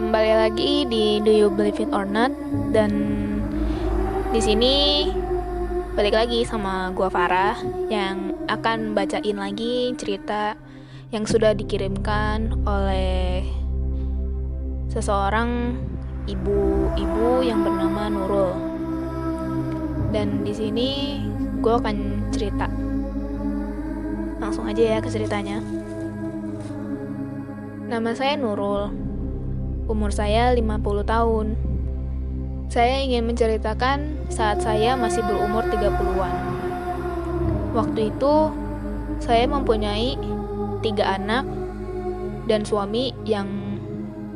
Kembali lagi di Do You Believe It or Not dan di sini balik lagi sama gua Farah yang akan bacain lagi cerita yang sudah dikirimkan oleh seseorang ibu-ibu yang bernama Nurul. Dan di sini gue akan cerita. Langsung aja ya ke ceritanya. Nama saya Nurul. Umur saya 50 tahun. Saya ingin menceritakan saat saya masih berumur 30-an. Waktu itu, saya mempunyai tiga anak dan suami yang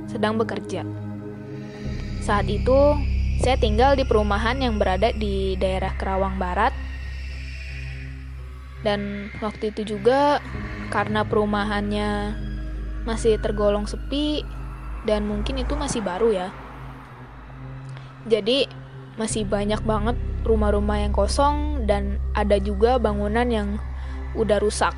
sedang bekerja. Saat itu, saya tinggal di perumahan yang berada di daerah Kerawang Barat. Dan waktu itu juga karena perumahannya masih tergolong sepi dan mungkin itu masih baru ya. Jadi masih banyak banget rumah-rumah yang kosong dan ada juga bangunan yang udah rusak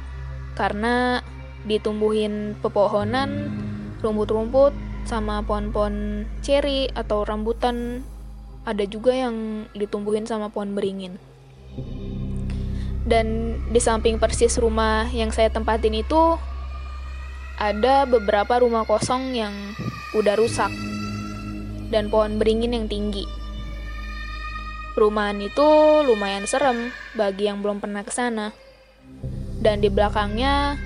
karena ditumbuhin pepohonan, rumput-rumput sama pohon-pohon ceri atau rambutan ada juga yang ditumbuhin sama pohon beringin. Dan di samping persis rumah yang saya tempatin itu ada beberapa rumah kosong yang udah rusak dan pohon beringin yang tinggi. Perumahan itu lumayan serem bagi yang belum pernah ke sana. Dan di belakangnya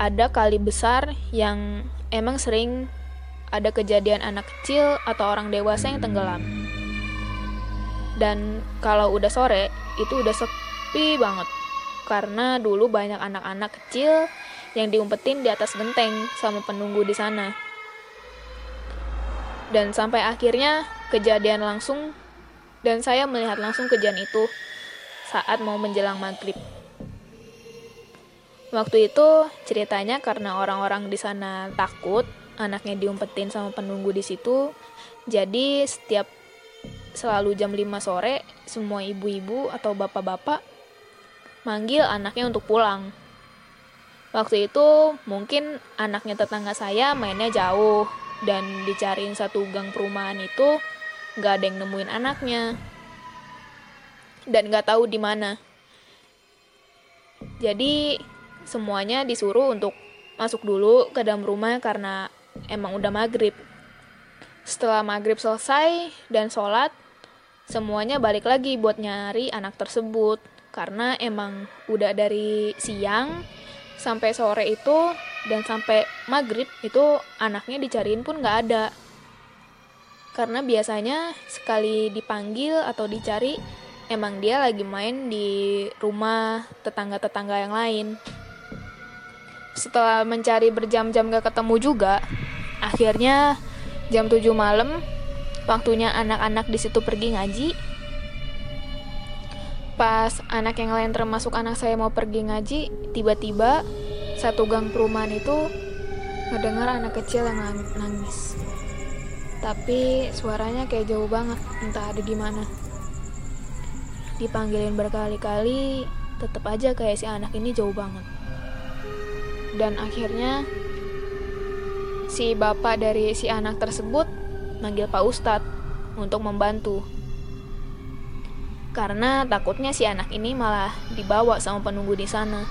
ada kali besar yang emang sering ada kejadian anak kecil atau orang dewasa yang tenggelam. Dan kalau udah sore, itu udah sepi banget. Karena dulu banyak anak-anak kecil yang diumpetin di atas genteng sama penunggu di sana. Dan sampai akhirnya kejadian langsung dan saya melihat langsung kejadian itu saat mau menjelang maghrib. Waktu itu ceritanya karena orang-orang di sana takut anaknya diumpetin sama penunggu di situ. Jadi setiap selalu jam 5 sore semua ibu-ibu atau bapak-bapak manggil anaknya untuk pulang Waktu itu mungkin anaknya tetangga saya mainnya jauh dan dicariin satu gang perumahan itu nggak ada yang nemuin anaknya dan nggak tahu di mana. Jadi semuanya disuruh untuk masuk dulu ke dalam rumah karena emang udah maghrib. Setelah maghrib selesai dan sholat, semuanya balik lagi buat nyari anak tersebut karena emang udah dari siang sampai sore itu dan sampai maghrib itu anaknya dicariin pun nggak ada. Karena biasanya sekali dipanggil atau dicari emang dia lagi main di rumah tetangga-tetangga yang lain. Setelah mencari berjam-jam gak ketemu juga akhirnya jam 7 malam waktunya anak-anak di situ pergi ngaji pas anak yang lain termasuk anak saya mau pergi ngaji, tiba-tiba satu gang perumahan itu ngedengar anak kecil yang nangis. Tapi suaranya kayak jauh banget, entah ada di mana. Dipanggilin berkali-kali, tetap aja kayak si anak ini jauh banget. Dan akhirnya si bapak dari si anak tersebut manggil Pak Ustadz untuk membantu karena takutnya si anak ini malah dibawa sama penunggu di sana.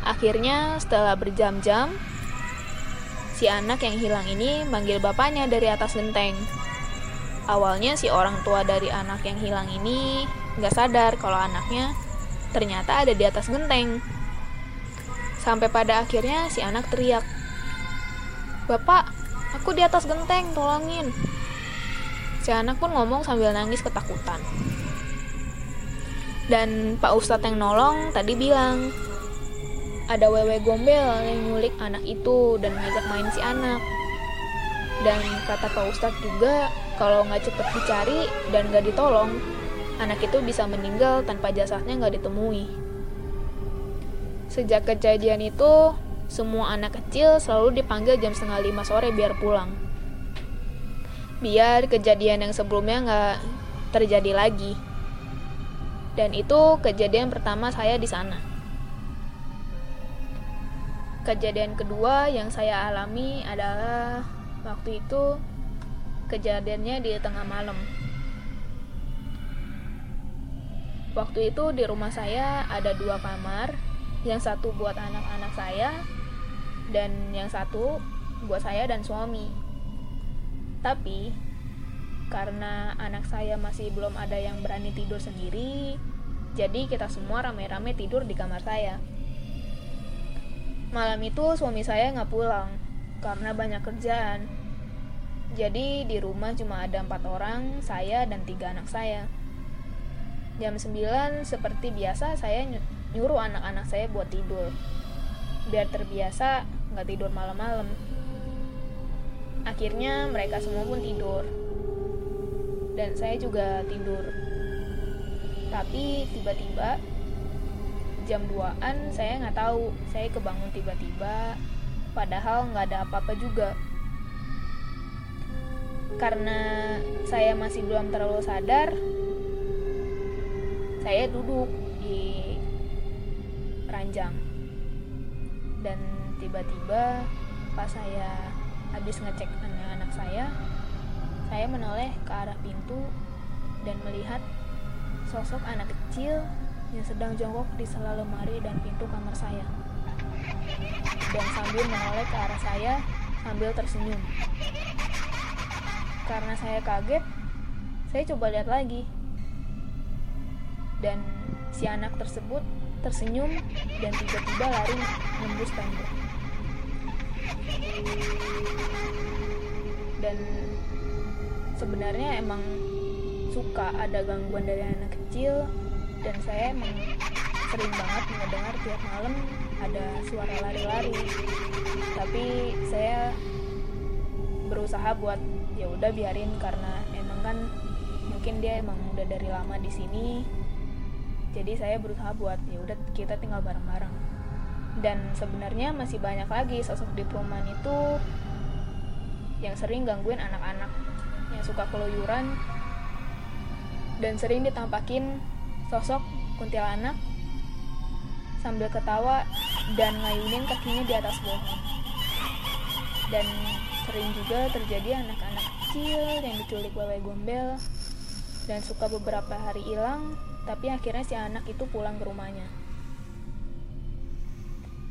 Akhirnya setelah berjam-jam, si anak yang hilang ini manggil bapaknya dari atas genteng. Awalnya si orang tua dari anak yang hilang ini nggak sadar kalau anaknya ternyata ada di atas genteng. Sampai pada akhirnya si anak teriak, Bapak, aku di atas genteng, tolongin. Si anak pun ngomong sambil nangis ketakutan. Dan Pak Ustadz yang nolong tadi bilang, ada wewe gombel yang nyulik anak itu dan ngajak main si anak. Dan kata Pak Ustadz juga, kalau nggak cepet dicari dan nggak ditolong, anak itu bisa meninggal tanpa jasadnya nggak ditemui. Sejak kejadian itu, semua anak kecil selalu dipanggil jam setengah lima sore biar pulang. Biar kejadian yang sebelumnya nggak terjadi lagi. Dan itu kejadian pertama saya di sana. Kejadian kedua yang saya alami adalah Waktu itu kejadiannya di tengah malam. Waktu itu di rumah saya ada dua kamar, yang satu buat anak-anak saya, dan yang satu buat saya dan suami. Tapi karena anak saya masih belum ada yang berani tidur sendiri, jadi kita semua rame-rame tidur di kamar saya. Malam itu suami saya nggak pulang karena banyak kerjaan. Jadi di rumah cuma ada empat orang, saya dan tiga anak saya. Jam 9 seperti biasa saya nyuruh anak-anak saya buat tidur. Biar terbiasa nggak tidur malam-malam. Akhirnya mereka semua pun tidur. Dan saya juga tidur. Tapi tiba-tiba jam 2an saya nggak tahu. Saya kebangun tiba-tiba padahal nggak ada apa-apa juga. Karena saya masih belum terlalu sadar, saya duduk di ranjang dan tiba-tiba pas saya habis ngecek anak-anak saya saya menoleh ke arah pintu dan melihat sosok anak kecil yang sedang jongkok di sela lemari dan pintu kamar saya. Dan sambil menoleh ke arah saya sambil tersenyum. Karena saya kaget saya coba lihat lagi. Dan si anak tersebut tersenyum dan tiba-tiba lari nembus tembok. Dan sebenarnya emang suka ada gangguan dari anak kecil dan saya emang sering banget mendengar tiap malam ada suara lari-lari. Tapi saya berusaha buat ya udah biarin karena emang kan mungkin dia emang udah dari lama di sini. Jadi saya berusaha buat ya udah kita tinggal bareng-bareng. Dan sebenarnya masih banyak lagi sosok diploman itu yang sering gangguin anak-anak. Yang suka keluyuran dan sering ditampakin sosok kuntilanak sambil ketawa dan ngayunin kakinya di atas pohon. Dan sering juga terjadi anak-anak kecil yang diculik wewe gombel dan suka beberapa hari hilang tapi akhirnya si anak itu pulang ke rumahnya.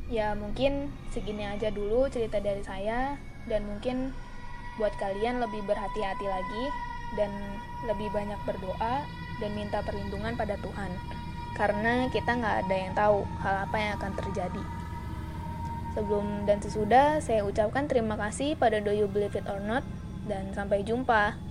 Ya mungkin segini aja dulu cerita dari saya dan mungkin buat kalian lebih berhati-hati lagi dan lebih banyak berdoa dan minta perlindungan pada Tuhan. Karena kita nggak ada yang tahu hal apa yang akan terjadi. Sebelum dan sesudah saya ucapkan terima kasih pada Do You Believe It or Not dan sampai jumpa